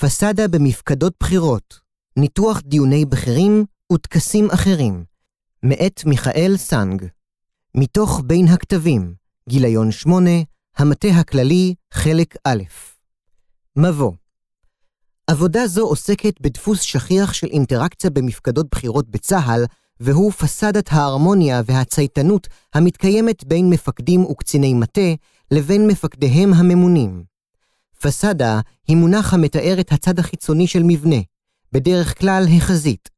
פסאדה במפקדות בחירות, ניתוח דיוני בכירים וטקסים אחרים, מאת מיכאל סנג. מתוך בין הכתבים, גיליון 8, המטה הכללי, חלק א'. מבוא עבודה זו עוסקת בדפוס שכיח של אינטראקציה במפקדות בחירות בצה"ל, והוא פסאדת ההרמוניה והצייתנות המתקיימת בין מפקדים וקציני מטה לבין מפקדיהם הממונים. פסאדה היא מונח המתאר את הצד החיצוני של מבנה, בדרך כלל החזית.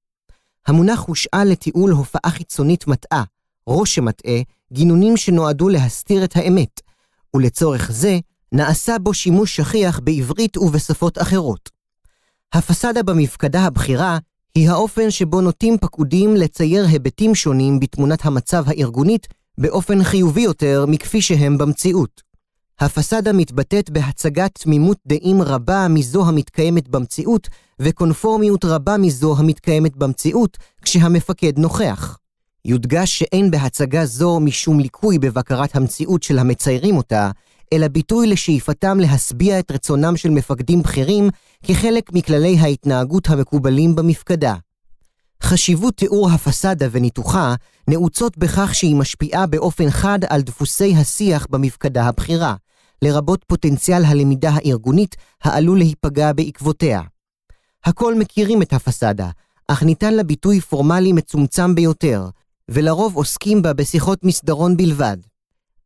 המונח הושאל לתיעול הופעה חיצונית מטעה, ראש שמטעה, גינונים שנועדו להסתיר את האמת, ולצורך זה נעשה בו שימוש שכיח בעברית ובשפות אחרות. הפסאדה במפקדה הבכירה היא האופן שבו נוטים פקודים לצייר היבטים שונים בתמונת המצב הארגונית באופן חיובי יותר מכפי שהם במציאות. הפסאדה מתבטאת בהצגת תמימות דעים רבה מזו המתקיימת במציאות, וקונפורמיות רבה מזו המתקיימת במציאות, כשהמפקד נוכח. יודגש שאין בהצגה זו משום ליקוי בבקרת המציאות של המציירים אותה, אלא ביטוי לשאיפתם להשביע את רצונם של מפקדים בכירים כחלק מכללי ההתנהגות המקובלים במפקדה. חשיבות תיאור הפסאדה וניתוחה נעוצות בכך שהיא משפיעה באופן חד על דפוסי השיח במפקדה הבכירה, לרבות פוטנציאל הלמידה הארגונית העלול להיפגע בעקבותיה. הכל מכירים את הפסאדה, אך ניתן לה ביטוי פורמלי מצומצם ביותר, ולרוב עוסקים בה בשיחות מסדרון בלבד.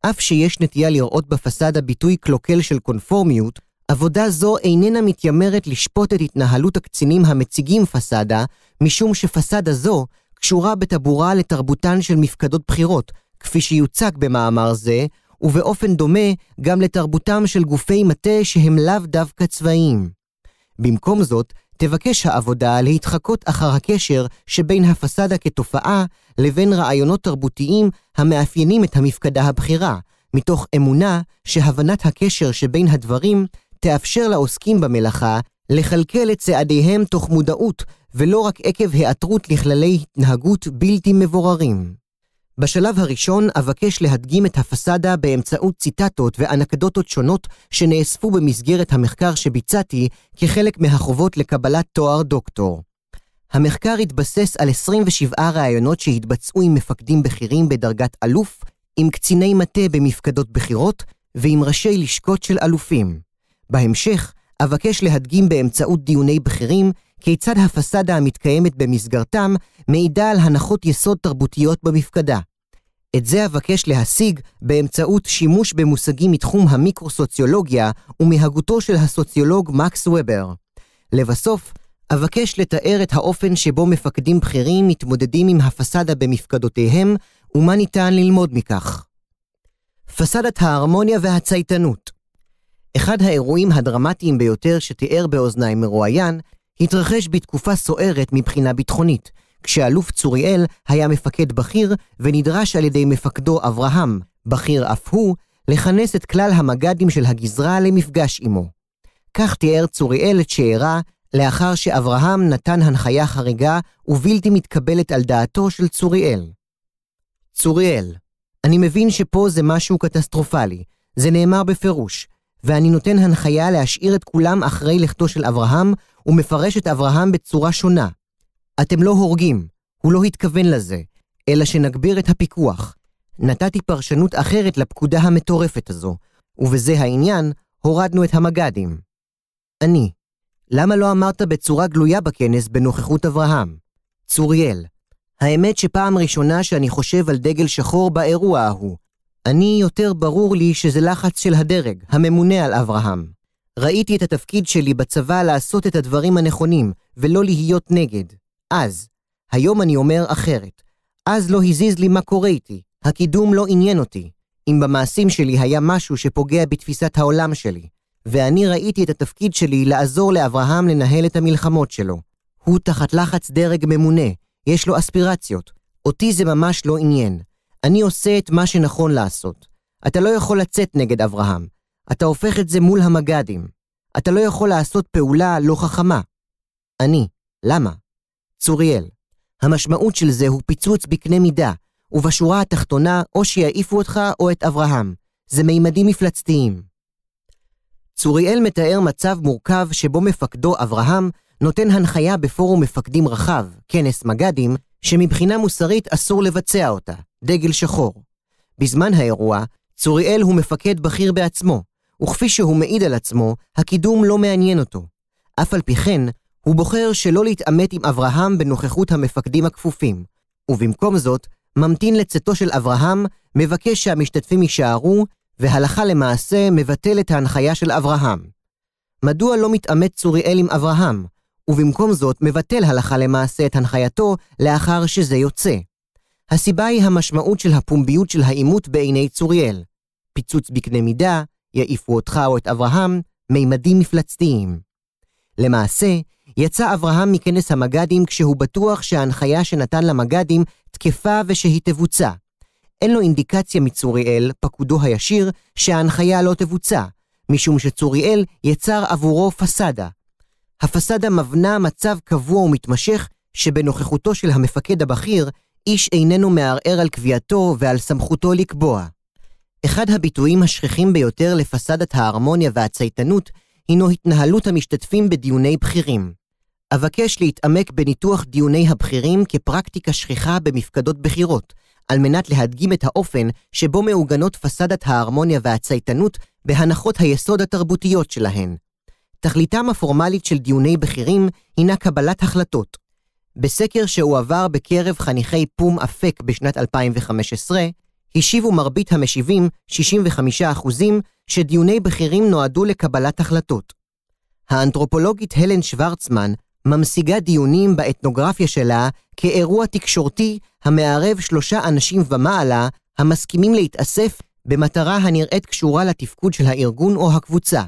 אף שיש נטייה לראות בפסאדה ביטוי קלוקל של קונפורמיות, עבודה זו איננה מתיימרת לשפוט את התנהלות הקצינים המציגים פסאדה, משום שפסאדה זו קשורה בטבורה לתרבותן של מפקדות בחירות, כפי שיוצג במאמר זה, ובאופן דומה גם לתרבותם של גופי מטה שהם לאו דווקא צבאיים. במקום זאת, תבקש העבודה להתחקות אחר הקשר שבין הפסאדה כתופעה לבין רעיונות תרבותיים המאפיינים את המפקדה הבכירה, מתוך אמונה שהבנת הקשר שבין הדברים תאפשר לעוסקים במלאכה לכלכל את צעדיהם תוך מודעות, ולא רק עקב היעתרות לכללי התנהגות בלתי מבוררים. בשלב הראשון אבקש להדגים את הפסאדה באמצעות ציטטות ואנקדוטות שונות שנאספו במסגרת המחקר שביצעתי כחלק מהחובות לקבלת תואר דוקטור. המחקר התבסס על 27 ראיונות שהתבצעו עם מפקדים בכירים בדרגת אלוף, עם קציני מטה במפקדות בכירות ועם ראשי לשכות של אלופים. בהמשך, אבקש להדגים באמצעות דיוני בכירים כיצד הפסאדה המתקיימת במסגרתם מעידה על הנחות יסוד תרבותיות במפקדה. את זה אבקש להשיג באמצעות שימוש במושגים מתחום המיקרוסוציולוגיה ומהגותו של הסוציולוג מקס ובר. לבסוף, אבקש לתאר את האופן שבו מפקדים בכירים מתמודדים עם הפסאדה במפקדותיהם, ומה ניתן ללמוד מכך. פסאדת ההרמוניה והצייתנות אחד האירועים הדרמטיים ביותר שתיאר באוזניים מרואיין, התרחש בתקופה סוערת מבחינה ביטחונית, כשאלוף צוריאל היה מפקד בכיר ונדרש על ידי מפקדו אברהם, בכיר אף הוא, לכנס את כלל המג"דים של הגזרה למפגש עמו. כך תיאר צוריאל את שאירע לאחר שאברהם נתן הנחיה חריגה ובלתי מתקבלת על דעתו של צוריאל. צוריאל, אני מבין שפה זה משהו קטסטרופלי, זה נאמר בפירוש, ואני נותן הנחיה להשאיר את כולם אחרי לכתו של אברהם, ומפרש את אברהם בצורה שונה. אתם לא הורגים, הוא לא התכוון לזה, אלא שנגביר את הפיקוח. נתתי פרשנות אחרת לפקודה המטורפת הזו, ובזה העניין, הורדנו את המג"דים. אני, למה לא אמרת בצורה גלויה בכנס בנוכחות אברהם? צוריאל, האמת שפעם ראשונה שאני חושב על דגל שחור באירוע ההוא, אני יותר ברור לי שזה לחץ של הדרג, הממונה על אברהם. ראיתי את התפקיד שלי בצבא לעשות את הדברים הנכונים, ולא להיות נגד. אז. היום אני אומר אחרת. אז לא הזיז לי מה קורה איתי. הקידום לא עניין אותי. אם במעשים שלי היה משהו שפוגע בתפיסת העולם שלי. ואני ראיתי את התפקיד שלי לעזור לאברהם לנהל את המלחמות שלו. הוא תחת לחץ דרג ממונה, יש לו אספירציות. אותי זה ממש לא עניין. אני עושה את מה שנכון לעשות. אתה לא יכול לצאת נגד אברהם. אתה הופך את זה מול המג"דים. אתה לא יכול לעשות פעולה לא חכמה. אני. למה? צוריאל. המשמעות של זה הוא פיצוץ בקנה מידה, ובשורה התחתונה או שיעיפו אותך או את אברהם. זה מימדים מפלצתיים. צוריאל מתאר מצב מורכב שבו מפקדו אברהם נותן הנחיה בפורום מפקדים רחב, כנס מג"דים, שמבחינה מוסרית אסור לבצע אותה, דגל שחור. בזמן האירוע, צוריאל הוא מפקד בכיר בעצמו, וכפי שהוא מעיד על עצמו, הקידום לא מעניין אותו. אף על פי כן, הוא בוחר שלא להתעמת עם אברהם בנוכחות המפקדים הכפופים, ובמקום זאת, ממתין לצאתו של אברהם, מבקש שהמשתתפים יישארו, והלכה למעשה מבטל את ההנחיה של אברהם. מדוע לא מתעמת צוריאל עם אברהם, ובמקום זאת מבטל הלכה למעשה את הנחייתו לאחר שזה יוצא? הסיבה היא המשמעות של הפומביות של העימות בעיני צוריאל. פיצוץ בקנה מידה, יעיפו אותך או את אברהם, מימדים מפלצתיים. למעשה, יצא אברהם מכנס המג"דים כשהוא בטוח שההנחיה שנתן למג"דים תקפה ושהיא תבוצע. אין לו אינדיקציה מצוריאל, פקודו הישיר, שההנחיה לא תבוצע, משום שצוריאל יצר עבורו פסאדה. הפסאדה מבנה מצב קבוע ומתמשך שבנוכחותו של המפקד הבכיר, איש איננו מערער על קביעתו ועל סמכותו לקבוע. אחד הביטויים השכיחים ביותר לפסאדת ההרמוניה והצייתנות הינו התנהלות המשתתפים בדיוני בכירים. אבקש להתעמק בניתוח דיוני הבכירים כפרקטיקה שכיחה במפקדות בחירות, על מנת להדגים את האופן שבו מעוגנות פסאדת ההרמוניה והצייתנות בהנחות היסוד התרבותיות שלהן. תכליתם הפורמלית של דיוני בכירים הינה קבלת החלטות. בסקר שהועבר בקרב חניכי פום אפק בשנת 2015, השיבו מרבית המשיבים, 65%, שדיוני בכירים נועדו לקבלת החלטות. האנתרופולוגית הלן שוורצמן ממשיגה דיונים באתנוגרפיה שלה כאירוע תקשורתי המערב שלושה אנשים ומעלה המסכימים להתאסף במטרה הנראית קשורה לתפקוד של הארגון או הקבוצה.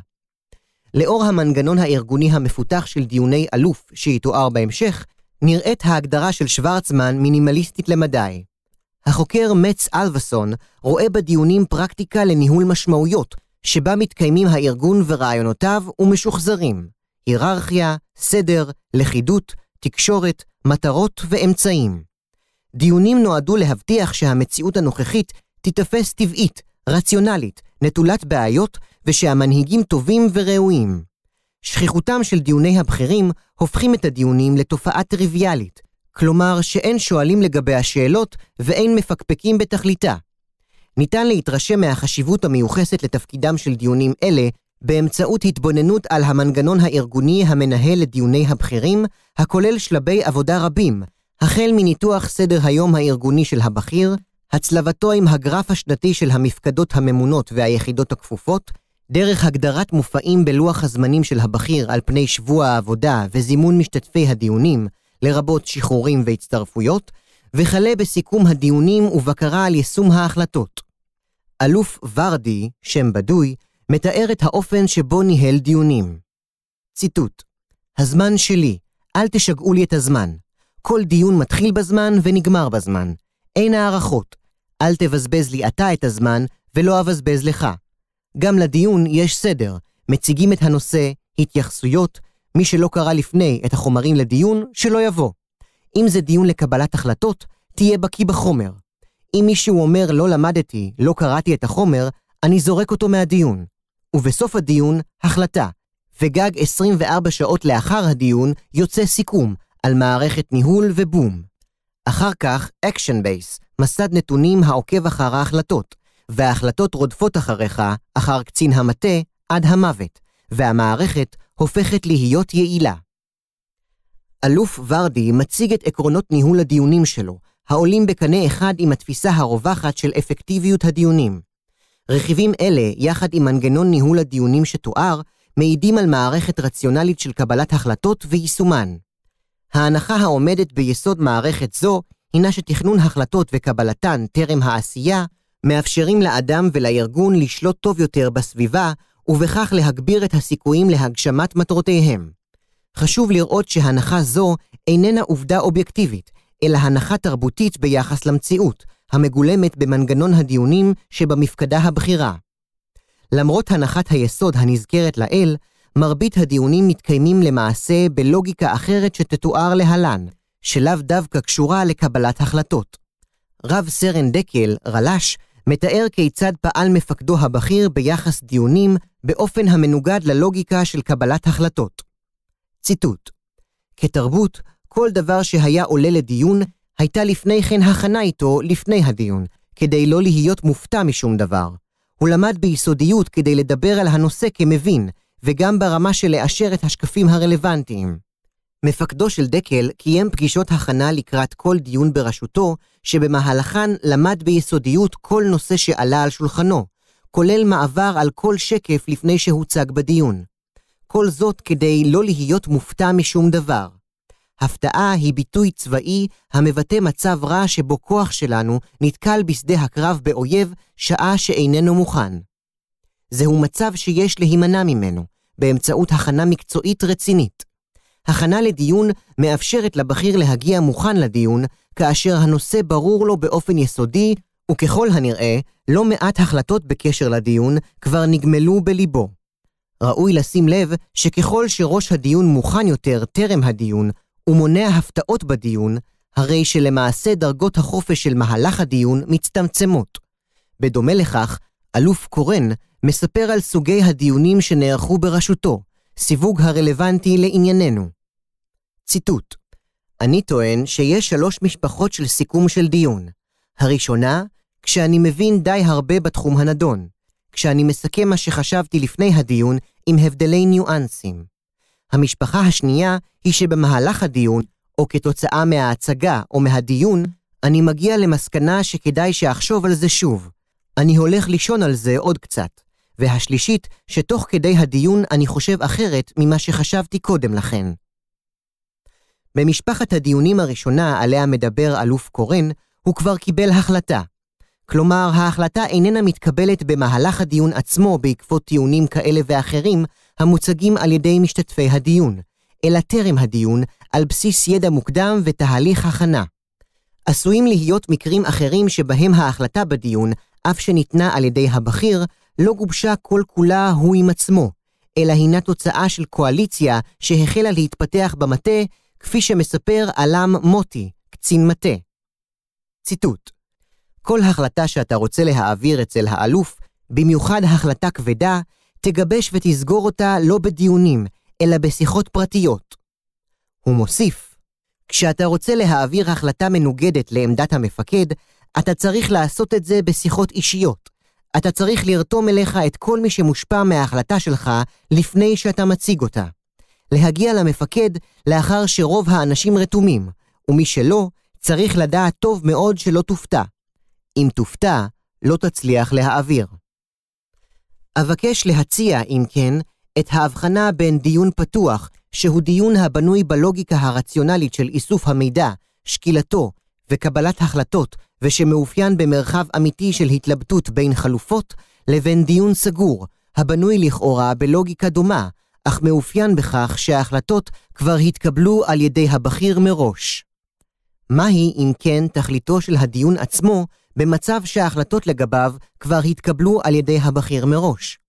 לאור המנגנון הארגוני המפותח של דיוני אלוף שיתואר בהמשך, נראית ההגדרה של שוורצמן מינימליסטית למדי. החוקר מצ אלבסון רואה בדיונים פרקטיקה לניהול משמעויות, שבה מתקיימים הארגון ורעיונותיו ומשוחזרים. היררכיה, סדר, לכידות, תקשורת, מטרות ואמצעים. דיונים נועדו להבטיח שהמציאות הנוכחית תיתפס טבעית, רציונלית, נטולת בעיות, ושהמנהיגים טובים וראויים. שכיחותם של דיוני הבכירים הופכים את הדיונים לתופעה טריוויאלית, כלומר שאין שואלים לגבי השאלות ואין מפקפקים בתכליתה. ניתן להתרשם מהחשיבות המיוחסת לתפקידם של דיונים אלה באמצעות התבוננות על המנגנון הארגוני המנהל את דיוני הבכירים, הכולל שלבי עבודה רבים, החל מניתוח סדר היום הארגוני של הבכיר, הצלבתו עם הגרף השנתי של המפקדות הממונות והיחידות הכפופות, דרך הגדרת מופעים בלוח הזמנים של הבכיר על פני שבוע העבודה וזימון משתתפי הדיונים, לרבות שחרורים והצטרפויות, וכלה בסיכום הדיונים ובקרה על יישום ההחלטות. אלוף ורדי, שם בדוי, מתאר את האופן שבו ניהל דיונים. ציטוט: הזמן שלי, אל תשגעו לי את הזמן. כל דיון מתחיל בזמן ונגמר בזמן. אין הערכות. אל תבזבז לי אתה את הזמן, ולא אבזבז לך. גם לדיון יש סדר, מציגים את הנושא, התייחסויות, מי שלא קרא לפני את החומרים לדיון, שלא יבוא. אם זה דיון לקבלת החלטות, תהיה בקיא בחומר. אם מישהו אומר לא למדתי, לא קראתי את החומר, אני זורק אותו מהדיון. ובסוף הדיון, החלטה. וגג 24 שעות לאחר הדיון יוצא סיכום על מערכת ניהול ובום. אחר כך, Action Base, מסד נתונים העוקב אחר ההחלטות, וההחלטות רודפות אחריך, אחר קצין המטה, עד המוות, והמערכת הופכת להיות יעילה. אלוף ורדי מציג את עקרונות ניהול הדיונים שלו, העולים בקנה אחד עם התפיסה הרווחת של אפקטיביות הדיונים. רכיבים אלה, יחד עם מנגנון ניהול הדיונים שתואר, מעידים על מערכת רציונלית של קבלת החלטות ויישומן. ההנחה העומדת ביסוד מערכת זו, הינה שתכנון החלטות וקבלתן טרם העשייה, מאפשרים לאדם ולארגון לשלוט טוב יותר בסביבה, ובכך להגביר את הסיכויים להגשמת מטרותיהם. חשוב לראות שהנחה זו איננה עובדה אובייקטיבית, אלא הנחה תרבותית ביחס למציאות, המגולמת במנגנון הדיונים שבמפקדה הבכירה. למרות הנחת היסוד הנזכרת לעיל, מרבית הדיונים מתקיימים למעשה בלוגיקה אחרת שתתואר להלן, שלאו דווקא קשורה לקבלת החלטות. רב סרן דקל, רל"ש, מתאר כיצד פעל מפקדו הבכיר ביחס דיונים באופן המנוגד ללוגיקה של קבלת החלטות. ציטוט: כתרבות, כל דבר שהיה עולה לדיון, הייתה לפני כן הכנה איתו לפני הדיון, כדי לא להיות מופתע משום דבר. הוא למד ביסודיות כדי לדבר על הנושא כמבין, וגם ברמה של לאשר את השקפים הרלוונטיים. מפקדו של דקל קיים פגישות הכנה לקראת כל דיון בראשותו, שבמהלכן למד ביסודיות כל נושא שעלה על שולחנו, כולל מעבר על כל שקף לפני שהוצג בדיון. כל זאת כדי לא להיות מופתע משום דבר. הפתעה היא ביטוי צבאי המבטא מצב רע שבו כוח שלנו נתקל בשדה הקרב באויב שעה שאיננו מוכן. זהו מצב שיש להימנע ממנו, באמצעות הכנה מקצועית רצינית. הכנה לדיון מאפשרת לבכיר להגיע מוכן לדיון, כאשר הנושא ברור לו באופן יסודי, וככל הנראה, לא מעט החלטות בקשר לדיון כבר נגמלו בליבו. ראוי לשים לב שככל שראש הדיון מוכן יותר טרם הדיון, ומונע הפתעות בדיון, הרי שלמעשה דרגות החופש של מהלך הדיון מצטמצמות. בדומה לכך, אלוף קורן מספר על סוגי הדיונים שנערכו בראשותו, סיווג הרלוונטי לענייננו. ציטוט: אני טוען שיש שלוש משפחות של סיכום של דיון. הראשונה, כשאני מבין די הרבה בתחום הנדון, כשאני מסכם מה שחשבתי לפני הדיון עם הבדלי ניואנסים. המשפחה השנייה היא שבמהלך הדיון, או כתוצאה מההצגה או מהדיון, אני מגיע למסקנה שכדאי שאחשוב על זה שוב. אני הולך לישון על זה עוד קצת. והשלישית, שתוך כדי הדיון אני חושב אחרת ממה שחשבתי קודם לכן. במשפחת הדיונים הראשונה עליה מדבר אלוף קורן, הוא כבר קיבל החלטה. כלומר, ההחלטה איננה מתקבלת במהלך הדיון עצמו בעקבות טיעונים כאלה ואחרים, המוצגים על ידי משתתפי הדיון, אלא טרם הדיון, על בסיס ידע מוקדם ותהליך הכנה. עשויים להיות מקרים אחרים שבהם ההחלטה בדיון, אף שניתנה על ידי הבכיר, לא גובשה כל כולה הוא עם עצמו, אלא הינה תוצאה של קואליציה שהחלה להתפתח במטה, כפי שמספר עלם מוטי, קצין מטה. ציטוט: כל החלטה שאתה רוצה להעביר אצל האלוף, במיוחד החלטה כבדה, תגבש ותסגור אותה לא בדיונים, אלא בשיחות פרטיות. הוא מוסיף, כשאתה רוצה להעביר החלטה מנוגדת לעמדת המפקד, אתה צריך לעשות את זה בשיחות אישיות. אתה צריך לרתום אליך את כל מי שמושפע מההחלטה שלך לפני שאתה מציג אותה. להגיע למפקד לאחר שרוב האנשים רתומים, ומי שלא, צריך לדעת טוב מאוד שלא תופתע. אם תופתע, לא תצליח להעביר. אבקש להציע, אם כן, את ההבחנה בין דיון פתוח, שהוא דיון הבנוי בלוגיקה הרציונלית של איסוף המידע, שקילתו וקבלת החלטות, ושמאופיין במרחב אמיתי של התלבטות בין חלופות, לבין דיון סגור, הבנוי לכאורה בלוגיקה דומה, אך מאופיין בכך שההחלטות כבר התקבלו על ידי הבכיר מראש. מהי, אם כן, תכליתו של הדיון עצמו, במצב שההחלטות לגביו כבר התקבלו על ידי הבכיר מראש.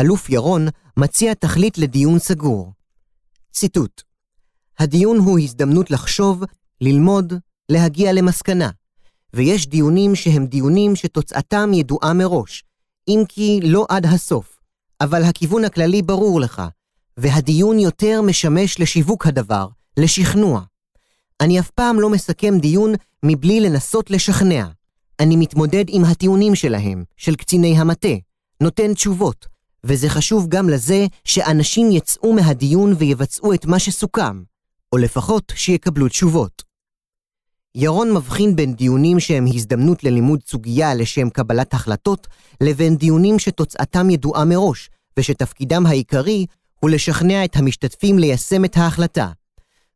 אלוף ירון מציע תכלית לדיון סגור. ציטוט: הדיון הוא הזדמנות לחשוב, ללמוד, להגיע למסקנה, ויש דיונים שהם דיונים שתוצאתם ידועה מראש, אם כי לא עד הסוף, אבל הכיוון הכללי ברור לך, והדיון יותר משמש לשיווק הדבר, לשכנוע. אני אף פעם לא מסכם דיון מבלי לנסות לשכנע. אני מתמודד עם הטיעונים שלהם, של קציני המטה, נותן תשובות, וזה חשוב גם לזה שאנשים יצאו מהדיון ויבצעו את מה שסוכם, או לפחות שיקבלו תשובות. ירון מבחין בין דיונים שהם הזדמנות ללימוד סוגיה לשם קבלת החלטות, לבין דיונים שתוצאתם ידועה מראש, ושתפקידם העיקרי הוא לשכנע את המשתתפים ליישם את ההחלטה.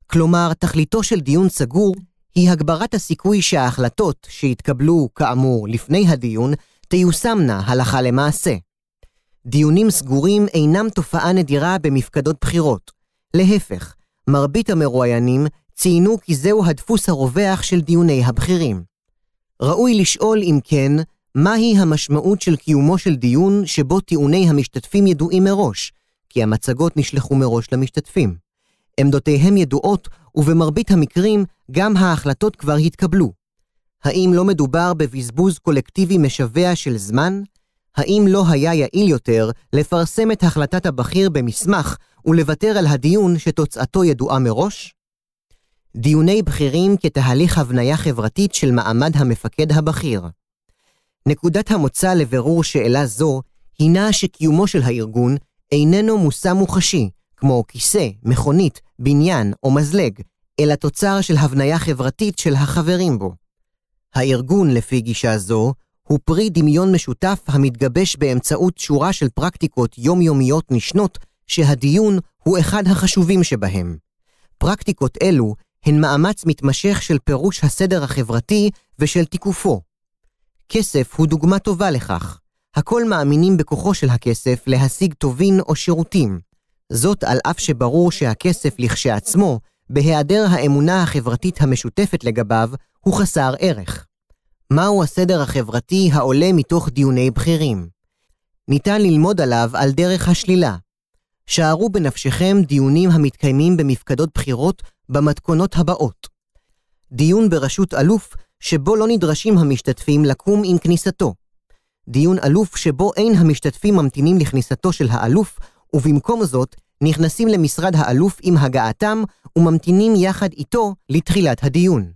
כלומר, תכליתו של דיון סגור היא הגברת הסיכוי שההחלטות שהתקבלו, כאמור, לפני הדיון, תיושמנה הלכה למעשה. דיונים סגורים אינם תופעה נדירה במפקדות בחירות. להפך, מרבית המרואיינים ציינו כי זהו הדפוס הרווח של דיוני הבכירים. ראוי לשאול, אם כן, מהי המשמעות של קיומו של דיון שבו טיעוני המשתתפים ידועים מראש, כי המצגות נשלחו מראש למשתתפים. עמדותיהם ידועות, ובמרבית המקרים גם ההחלטות כבר התקבלו. האם לא מדובר בבזבוז קולקטיבי משווע של זמן? האם לא היה יעיל יותר לפרסם את החלטת הבכיר במסמך ולוותר על הדיון שתוצאתו ידועה מראש? דיוני בכירים כתהליך הבניה חברתית של מעמד המפקד הבכיר. נקודת המוצא לבירור שאלה זו הינה שקיומו של הארגון איננו מושא מוחשי, כמו כיסא, מכונית, בניין או מזלג, אלא תוצר של הבניה חברתית של החברים בו. הארגון, לפי גישה זו, הוא פרי דמיון משותף המתגבש באמצעות שורה של פרקטיקות יומיומיות נשנות, שהדיון הוא אחד החשובים שבהם. פרקטיקות אלו הן מאמץ מתמשך של פירוש הסדר החברתי ושל תיקופו. כסף הוא דוגמה טובה לכך. הכל מאמינים בכוחו של הכסף להשיג טובין או שירותים. זאת על אף שברור שהכסף לכשעצמו, בהיעדר האמונה החברתית המשותפת לגביו, הוא חסר ערך. מהו הסדר החברתי העולה מתוך דיוני בכירים? ניתן ללמוד עליו על דרך השלילה. שערו בנפשכם דיונים המתקיימים במפקדות בחירות במתכונות הבאות. דיון בראשות אלוף, שבו לא נדרשים המשתתפים לקום עם כניסתו. דיון אלוף שבו אין המשתתפים ממתינים לכניסתו של האלוף, ובמקום זאת נכנסים למשרד האלוף עם הגעתם וממתינים יחד איתו לתחילת הדיון.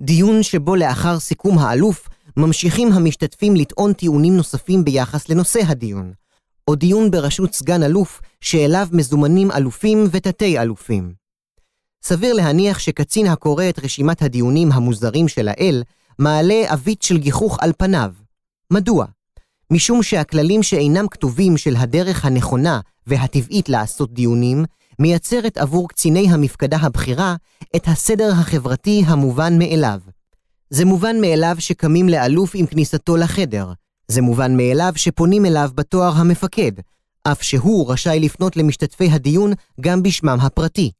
דיון שבו לאחר סיכום האלוף ממשיכים המשתתפים לטעון טיעונים נוספים ביחס לנושא הדיון, או דיון בראשות סגן אלוף שאליו מזומנים אלופים ותתי אלופים. סביר להניח שקצין הקורא את רשימת הדיונים המוזרים של האל, מעלה אבית של גיחוך על פניו. מדוע? משום שהכללים שאינם כתובים של הדרך הנכונה והטבעית לעשות דיונים, מייצרת עבור קציני המפקדה הבכירה את הסדר החברתי המובן מאליו. זה מובן מאליו שקמים לאלוף עם כניסתו לחדר. זה מובן מאליו שפונים אליו בתואר המפקד, אף שהוא רשאי לפנות למשתתפי הדיון גם בשמם הפרטי.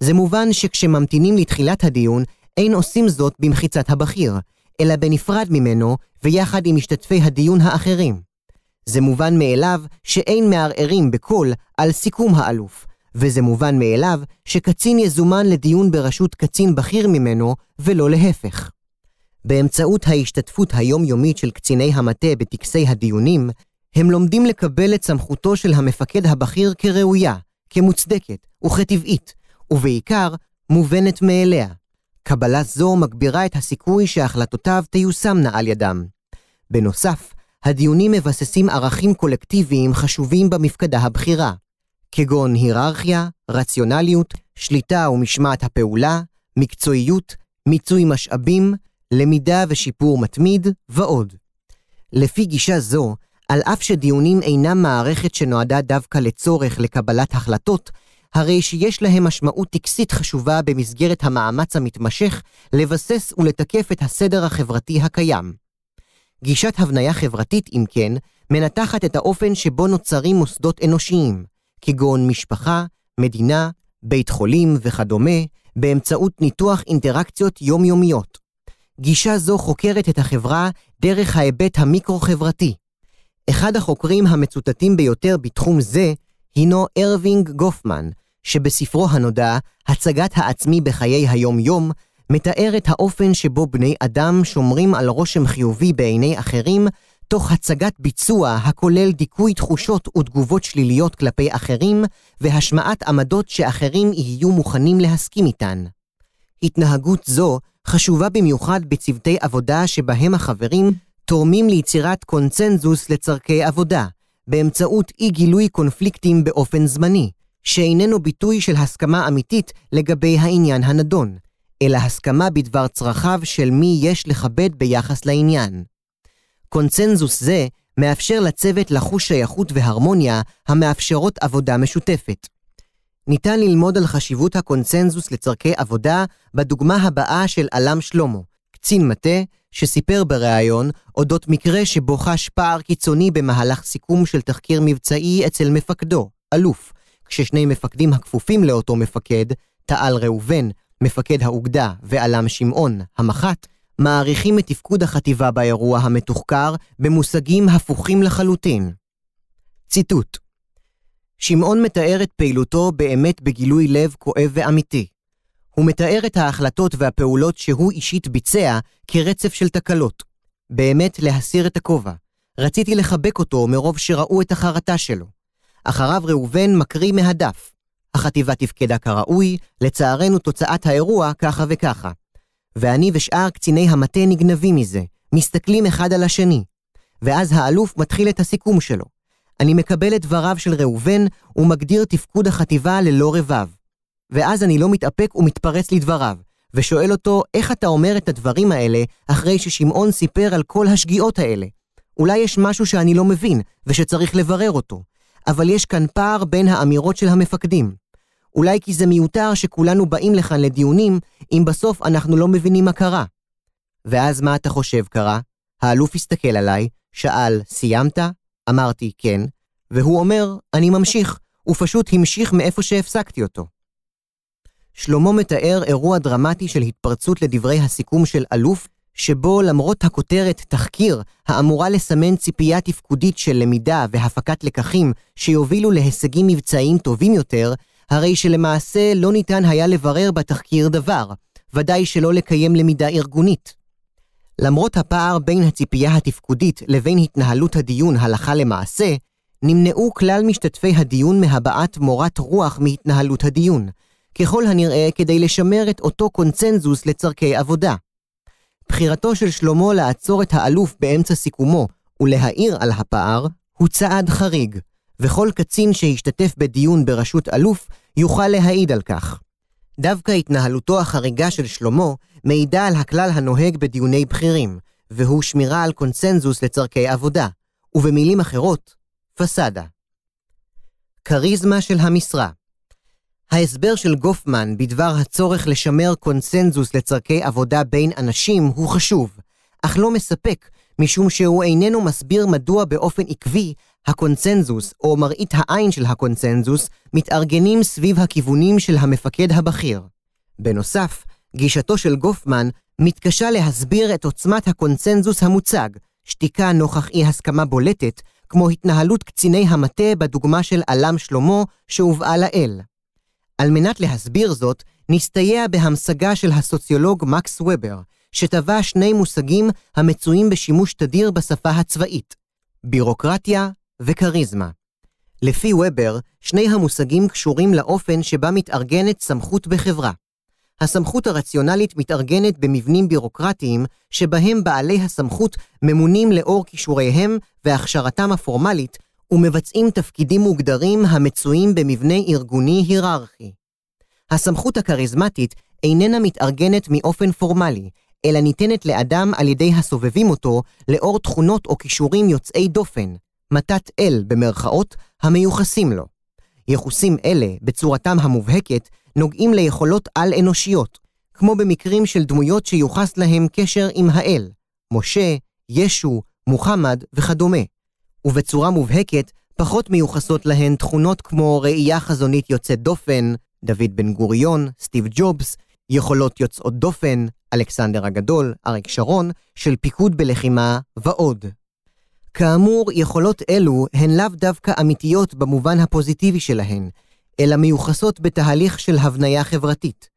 זה מובן שכשממתינים לתחילת הדיון, אין עושים זאת במחיצת הבכיר, אלא בנפרד ממנו ויחד עם משתתפי הדיון האחרים. זה מובן מאליו שאין מערערים בקול על סיכום האלוף, וזה מובן מאליו שקצין יזומן לדיון בראשות קצין בכיר ממנו, ולא להפך. באמצעות ההשתתפות היומיומית של קציני המטה בטקסי הדיונים, הם לומדים לקבל את סמכותו של המפקד הבכיר כראויה, כמוצדקת וכטבעית, ובעיקר מובנת מאליה. קבלה זו מגבירה את הסיכוי שהחלטותיו תיושמנה על ידם. בנוסף, הדיונים מבססים ערכים קולקטיביים חשובים במפקדה הבכירה, כגון היררכיה, רציונליות, שליטה ומשמעת הפעולה, מקצועיות, מיצוי משאבים, למידה ושיפור מתמיד, ועוד. לפי גישה זו, על אף שדיונים אינם מערכת שנועדה דווקא לצורך לקבלת החלטות, הרי שיש להם משמעות טקסית חשובה במסגרת המאמץ המתמשך לבסס ולתקף את הסדר החברתי הקיים. גישת הבניה חברתית, אם כן, מנתחת את האופן שבו נוצרים מוסדות אנושיים, כגון משפחה, מדינה, בית חולים וכדומה, באמצעות ניתוח אינטראקציות יומיומיות. גישה זו חוקרת את החברה דרך ההיבט המיקרו-חברתי. אחד החוקרים המצוטטים ביותר בתחום זה הינו ארווינג גופמן, שבספרו הנודע, הצגת העצמי בחיי היום-יום, מתאר את האופן שבו בני אדם שומרים על רושם חיובי בעיני אחרים, תוך הצגת ביצוע הכולל דיכוי תחושות ותגובות שליליות כלפי אחרים, והשמעת עמדות שאחרים יהיו מוכנים להסכים איתן. התנהגות זו חשובה במיוחד בצוותי עבודה שבהם החברים תורמים ליצירת קונצנזוס לצורכי עבודה, באמצעות אי גילוי קונפליקטים באופן זמני, שאיננו ביטוי של הסכמה אמיתית לגבי העניין הנדון, אלא הסכמה בדבר צרכיו של מי יש לכבד ביחס לעניין. קונצנזוס זה מאפשר לצוות לחוש שייכות והרמוניה המאפשרות עבודה משותפת. ניתן ללמוד על חשיבות הקונצנזוס לצורכי עבודה בדוגמה הבאה של עלם שלמה, קצין מטה, שסיפר בריאיון אודות מקרה שבו חש פער קיצוני במהלך סיכום של תחקיר מבצעי אצל מפקדו, אלוף, כששני מפקדים הכפופים לאותו מפקד, תעל ראובן, מפקד האוגדה, ועלם שמעון, המח"ט, מעריכים את תפקוד החטיבה באירוע המתוחקר במושגים הפוכים לחלוטין. ציטוט שמעון מתאר את פעילותו באמת בגילוי לב כואב ואמיתי. הוא מתאר את ההחלטות והפעולות שהוא אישית ביצע כרצף של תקלות. באמת להסיר את הכובע. רציתי לחבק אותו מרוב שראו את החרטה שלו. אחריו ראובן מקריא מהדף. החטיבה תפקדה כראוי, לצערנו תוצאת האירוע ככה וככה. ואני ושאר קציני המטה נגנבים מזה, מסתכלים אחד על השני. ואז האלוף מתחיל את הסיכום שלו. אני מקבל את דבריו של ראובן ומגדיר תפקוד החטיבה ללא רבב. ואז אני לא מתאפק ומתפרץ לדבריו, ושואל אותו איך אתה אומר את הדברים האלה אחרי ששמעון סיפר על כל השגיאות האלה. אולי יש משהו שאני לא מבין ושצריך לברר אותו, אבל יש כאן פער בין האמירות של המפקדים. אולי כי זה מיותר שכולנו באים לכאן לדיונים, אם בסוף אנחנו לא מבינים מה קרה. ואז מה אתה חושב קרה? האלוף הסתכל עליי, שאל, סיימת? אמרתי, כן, והוא אומר, אני ממשיך, הוא פשוט המשיך מאיפה שהפסקתי אותו. שלמה מתאר אירוע דרמטי של התפרצות לדברי הסיכום של אלוף, שבו למרות הכותרת תחקיר, האמורה לסמן ציפייה תפקודית של למידה והפקת לקחים שיובילו להישגים מבצעיים טובים יותר, הרי שלמעשה לא ניתן היה לברר בתחקיר דבר, ודאי שלא לקיים למידה ארגונית. למרות הפער בין הציפייה התפקודית לבין התנהלות הדיון הלכה למעשה, נמנעו כלל משתתפי הדיון מהבעת מורת רוח מהתנהלות הדיון, ככל הנראה כדי לשמר את אותו קונצנזוס לצורכי עבודה. בחירתו של שלמה לעצור את האלוף באמצע סיכומו ולהעיר על הפער, הוא צעד חריג, וכל קצין שהשתתף בדיון בראשות אלוף יוכל להעיד על כך. דווקא התנהלותו החריגה של שלמה מעידה על הכלל הנוהג בדיוני בכירים, והוא שמירה על קונצנזוס לצורכי עבודה, ובמילים אחרות, פסאדה. כריזמה של המשרה ההסבר של גופמן בדבר הצורך לשמר קונצנזוס לצורכי עבודה בין אנשים הוא חשוב, אך לא מספק, משום שהוא איננו מסביר מדוע באופן עקבי הקונצנזוס או מראית העין של הקונצנזוס מתארגנים סביב הכיוונים של המפקד הבכיר. בנוסף, גישתו של גופמן מתקשה להסביר את עוצמת הקונצנזוס המוצג, שתיקה נוכח אי הסכמה בולטת, כמו התנהלות קציני המטה בדוגמה של עלם שלמה שהובאה לאל. על מנת להסביר זאת, נסתייע בהמשגה של הסוציולוג מקס ובר, שטבע שני מושגים המצויים בשימוש תדיר בשפה הצבאית, בירוקרטיה וכריזמה. לפי ובר, שני המושגים קשורים לאופן שבה מתארגנת סמכות בחברה. הסמכות הרציונלית מתארגנת במבנים בירוקרטיים, שבהם בעלי הסמכות ממונים לאור כישוריהם והכשרתם הפורמלית, ומבצעים תפקידים מוגדרים המצויים במבנה ארגוני היררכי. הסמכות הכריזמטית איננה מתארגנת מאופן פורמלי, אלא ניתנת לאדם על ידי הסובבים אותו לאור תכונות או כישורים יוצאי דופן, מתת אל במרכאות, המיוחסים לו. יחוסים אלה, בצורתם המובהקת, נוגעים ליכולות על-אנושיות, כמו במקרים של דמויות שיוחס להם קשר עם האל, משה, ישו, מוחמד וכדומה. ובצורה מובהקת, פחות מיוחסות להן תכונות כמו ראייה חזונית יוצאת דופן, דוד בן גוריון, סטיב ג'ובס, יכולות יוצאות דופן, אלכסנדר הגדול, אריק שרון, של פיקוד בלחימה ועוד. כאמור, יכולות אלו הן לאו דווקא אמיתיות במובן הפוזיטיבי שלהן, אלא מיוחסות בתהליך של הבניה חברתית.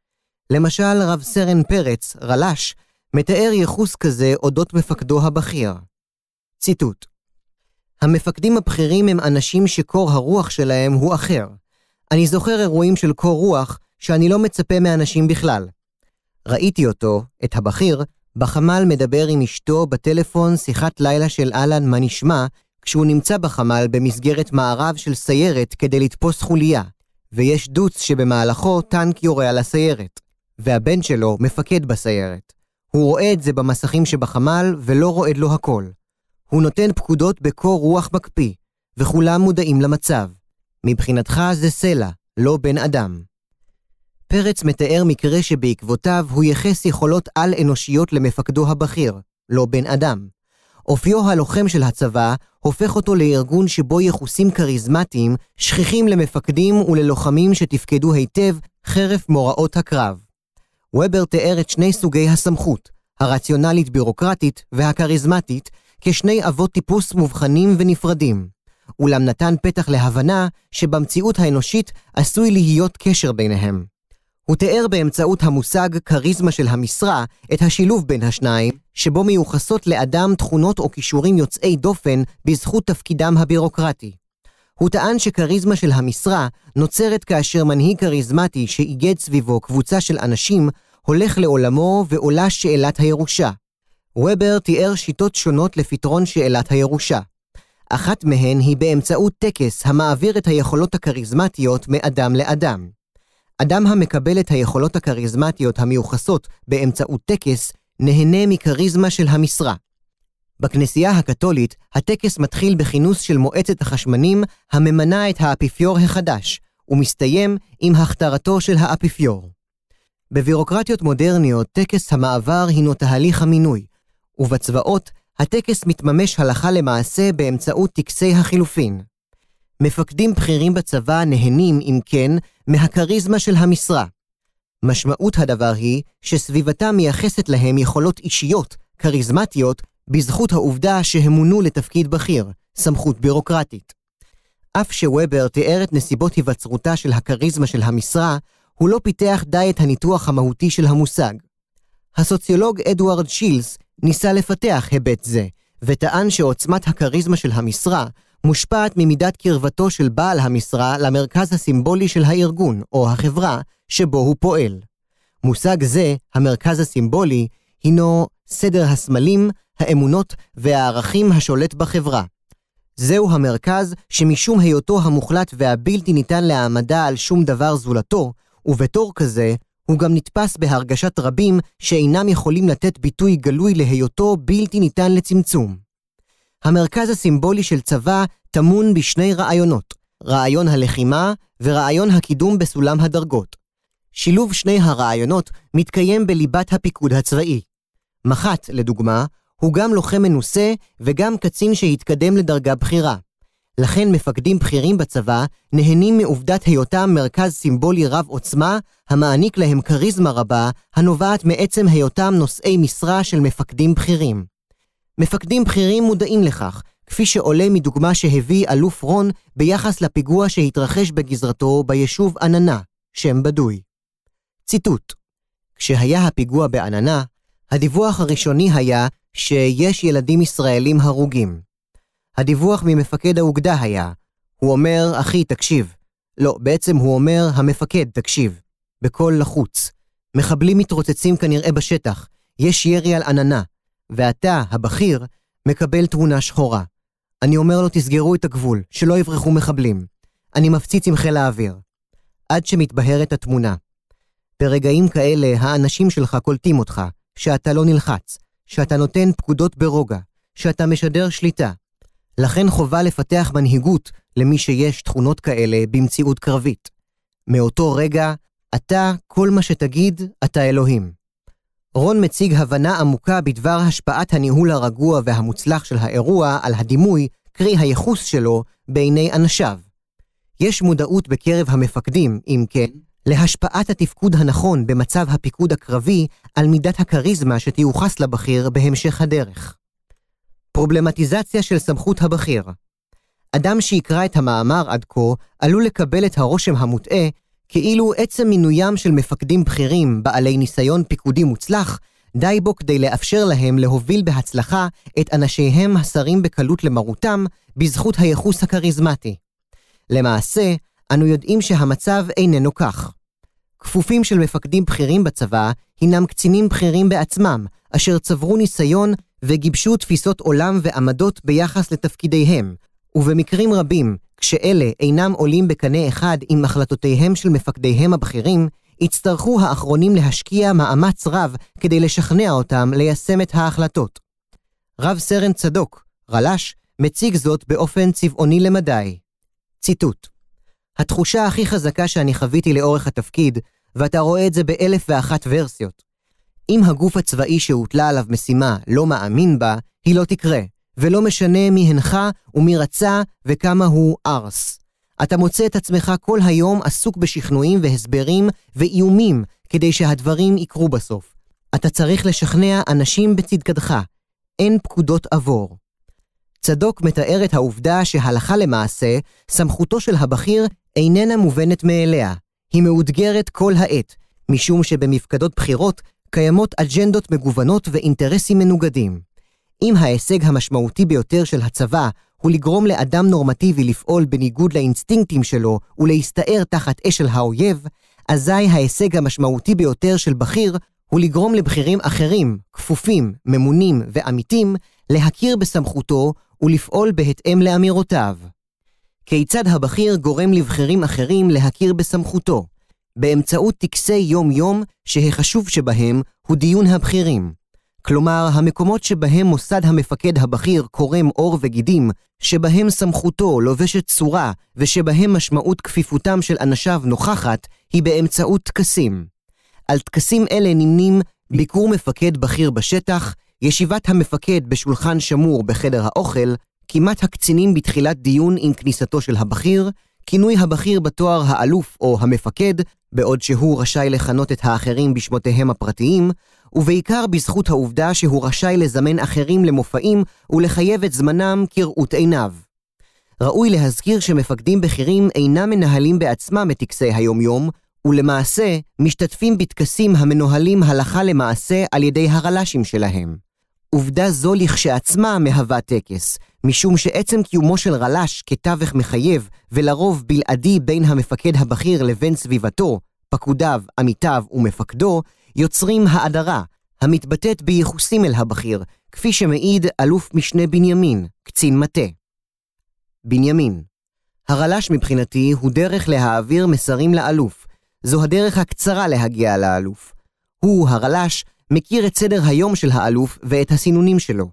למשל, רב סרן פרץ, רל"ש, מתאר ייחוס כזה אודות מפקדו הבכיר. ציטוט: המפקדים הבכירים הם אנשים שקור הרוח שלהם הוא אחר. אני זוכר אירועים של קור רוח שאני לא מצפה מאנשים בכלל. ראיתי אותו, את הבכיר, בחמ"ל מדבר עם אשתו בטלפון שיחת לילה של אהלן מה נשמע, כשהוא נמצא בחמ"ל במסגרת מערב של סיירת כדי לתפוס חוליה, ויש דוץ שבמהלכו טנק יורה על הסיירת, והבן שלו מפקד בסיירת. הוא רואה את זה במסכים שבחמ"ל ולא רועד לו הכל. הוא נותן פקודות בקור רוח מקפיא, וכולם מודעים למצב. מבחינתך זה סלע, לא בן אדם. פרץ מתאר מקרה שבעקבותיו הוא ייחס יכולות על-אנושיות למפקדו הבכיר, לא בן אדם. אופיו הלוחם של הצבא הופך אותו לארגון שבו יחוסים כריזמטיים שכיחים למפקדים וללוחמים שתפקדו היטב חרף מוראות הקרב. וובר תיאר את שני סוגי הסמכות, הרציונלית-בירוקרטית והכריזמטית, כשני אבות טיפוס מובחנים ונפרדים. אולם נתן פתח להבנה שבמציאות האנושית עשוי להיות קשר ביניהם. הוא תיאר באמצעות המושג כריזמה של המשרה את השילוב בין השניים, שבו מיוחסות לאדם תכונות או כישורים יוצאי דופן בזכות תפקידם הבירוקרטי. הוא טען שכריזמה של המשרה נוצרת כאשר מנהיג כריזמטי שאיגד סביבו קבוצה של אנשים הולך לעולמו ועולה שאלת הירושה. וובר תיאר שיטות שונות לפתרון שאלת הירושה. אחת מהן היא באמצעות טקס המעביר את היכולות הכריזמטיות מאדם לאדם. אדם המקבל את היכולות הכריזמטיות המיוחסות באמצעות טקס, נהנה מכריזמה של המשרה. בכנסייה הקתולית, הטקס מתחיל בכינוס של מועצת החשמנים הממנה את האפיפיור החדש, ומסתיים עם הכתרתו של האפיפיור. בבירוקרטיות מודרניות, טקס המעבר הינו תהליך המינוי, ובצבאות, הטקס מתממש הלכה למעשה באמצעות טקסי החילופין. מפקדים בכירים בצבא נהנים, אם כן, מהכריזמה של המשרה. משמעות הדבר היא שסביבתם מייחסת להם יכולות אישיות, כריזמטיות, בזכות העובדה שהם מונו לתפקיד בכיר, סמכות בירוקרטית. אף שוובר תיאר את נסיבות היווצרותה של הכריזמה של המשרה, הוא לא פיתח די את הניתוח המהותי של המושג. הסוציולוג אדוארד שילס ניסה לפתח היבט זה, וטען שעוצמת הכריזמה של המשרה מושפעת ממידת קרבתו של בעל המשרה למרכז הסימבולי של הארגון, או החברה, שבו הוא פועל. מושג זה, המרכז הסימבולי, הינו סדר הסמלים, האמונות והערכים השולט בחברה. זהו המרכז שמשום היותו המוחלט והבלתי ניתן להעמדה על שום דבר זולתו, ובתור כזה, הוא גם נתפס בהרגשת רבים שאינם יכולים לתת ביטוי גלוי להיותו בלתי ניתן לצמצום. המרכז הסימבולי של צבא טמון בשני רעיונות, רעיון הלחימה ורעיון הקידום בסולם הדרגות. שילוב שני הרעיונות מתקיים בליבת הפיקוד הצבאי. מח"ט, לדוגמה, הוא גם לוחם מנוסה וגם קצין שהתקדם לדרגה בכירה. לכן מפקדים בכירים בצבא נהנים מעובדת היותם מרכז סימבולי רב עוצמה, המעניק להם כריזמה רבה, הנובעת מעצם היותם נושאי משרה של מפקדים בכירים. מפקדים בכירים מודעים לכך, כפי שעולה מדוגמה שהביא אלוף רון ביחס לפיגוע שהתרחש בגזרתו ביישוב עננה, שם בדוי. ציטוט: כשהיה הפיגוע בעננה, הדיווח הראשוני היה שיש ילדים ישראלים הרוגים. הדיווח ממפקד האוגדה היה, הוא אומר, אחי, תקשיב. לא, בעצם הוא אומר, המפקד, תקשיב. בקול לחוץ. מחבלים מתרוצצים כנראה בשטח, יש ירי על עננה, ואתה, הבכיר, מקבל תמונה שחורה. אני אומר לו, תסגרו את הגבול, שלא יברחו מחבלים. אני מפציץ עם חיל האוויר. עד שמתבהרת התמונה. ברגעים כאלה, האנשים שלך קולטים אותך, שאתה לא נלחץ, שאתה נותן פקודות ברוגע, שאתה משדר שליטה. לכן חובה לפתח מנהיגות למי שיש תכונות כאלה במציאות קרבית. מאותו רגע, אתה, כל מה שתגיד, אתה אלוהים. רון מציג הבנה עמוקה בדבר השפעת הניהול הרגוע והמוצלח של האירוע על הדימוי, קרי הייחוס שלו, בעיני אנשיו. יש מודעות בקרב המפקדים, אם כן, להשפעת התפקוד הנכון במצב הפיקוד הקרבי על מידת הכריזמה שתיוחס לבכיר בהמשך הדרך. פרובלמטיזציה של סמכות הבכיר אדם שיקרא את המאמר עד כה עלול לקבל את הרושם המוטעה כאילו עצם מינוים של מפקדים בכירים בעלי ניסיון פיקודי מוצלח די בו כדי לאפשר להם להוביל בהצלחה את אנשיהם השרים בקלות למרותם בזכות הייחוס הכריזמטי. למעשה, אנו יודעים שהמצב איננו כך. כפופים של מפקדים בכירים בצבא הינם קצינים בכירים בעצמם, אשר צברו ניסיון וגיבשו תפיסות עולם ועמדות ביחס לתפקידיהם, ובמקרים רבים, כשאלה אינם עולים בקנה אחד עם החלטותיהם של מפקדיהם הבכירים, יצטרכו האחרונים להשקיע מאמץ רב כדי לשכנע אותם ליישם את ההחלטות. רב סרן צדוק, רל"ש, מציג זאת באופן צבעוני למדי. ציטוט: התחושה הכי חזקה שאני חוויתי לאורך התפקיד, ואתה רואה את זה באלף ואחת ורסיות. אם הגוף הצבאי שהוטלה עליו משימה לא מאמין בה, היא לא תקרה, ולא משנה מי הנך ומי רצה וכמה הוא ארס. אתה מוצא את עצמך כל היום עסוק בשכנועים והסברים ואיומים כדי שהדברים יקרו בסוף. אתה צריך לשכנע אנשים בצדקתך. אין פקודות עבור. צדוק מתאר את העובדה שהלכה למעשה, סמכותו של הבכיר איננה מובנת מאליה. היא מאותגרת כל העת, משום שבמפקדות בחירות קיימות אג'נדות מגוונות ואינטרסים מנוגדים. אם ההישג המשמעותי ביותר של הצבא הוא לגרום לאדם נורמטיבי לפעול בניגוד לאינסטינקטים שלו ולהסתער תחת אש של האויב, אזי ההישג המשמעותי ביותר של בכיר הוא לגרום לבכירים אחרים, כפופים, ממונים ועמיתים, להכיר בסמכותו ולפעול בהתאם לאמירותיו. כיצד הבכיר גורם לבכירים אחרים להכיר בסמכותו? באמצעות טקסי יום-יום שהחשוב שבהם הוא דיון הבכירים. כלומר, המקומות שבהם מוסד המפקד הבכיר קורם עור וגידים, שבהם סמכותו לובשת צורה ושבהם משמעות כפיפותם של אנשיו נוכחת, היא באמצעות טקסים. על טקסים אלה נמנים ביקור מפקד בכיר בשטח, ישיבת המפקד בשולחן שמור בחדר האוכל, כמעט הקצינים בתחילת דיון עם כניסתו של הבכיר, כינוי הבכיר בתואר האלוף או המפקד, בעוד שהוא רשאי לכנות את האחרים בשמותיהם הפרטיים, ובעיקר בזכות העובדה שהוא רשאי לזמן אחרים למופעים ולחייב את זמנם כראות עיניו. ראוי להזכיר שמפקדים בכירים אינם מנהלים בעצמם את טקסי היומיום, ולמעשה משתתפים בטקסים המנוהלים הלכה למעשה על ידי הרל"שים שלהם. עובדה זו לכשעצמה מהווה טקס, משום שעצם קיומו של רל"ש כתווך מחייב, ולרוב בלעדי בין המפקד הבכיר לבין סביבתו, פקודיו, עמיתיו ומפקדו, יוצרים האדרה, המתבטאת בייחוסים אל הבכיר, כפי שמעיד אלוף משנה בנימין, קצין מטה. בנימין הרל"ש מבחינתי הוא דרך להעביר מסרים לאלוף. זו הדרך הקצרה להגיע לאלוף. הוא, הרל"ש, מכיר את סדר היום של האלוף ואת הסינונים שלו.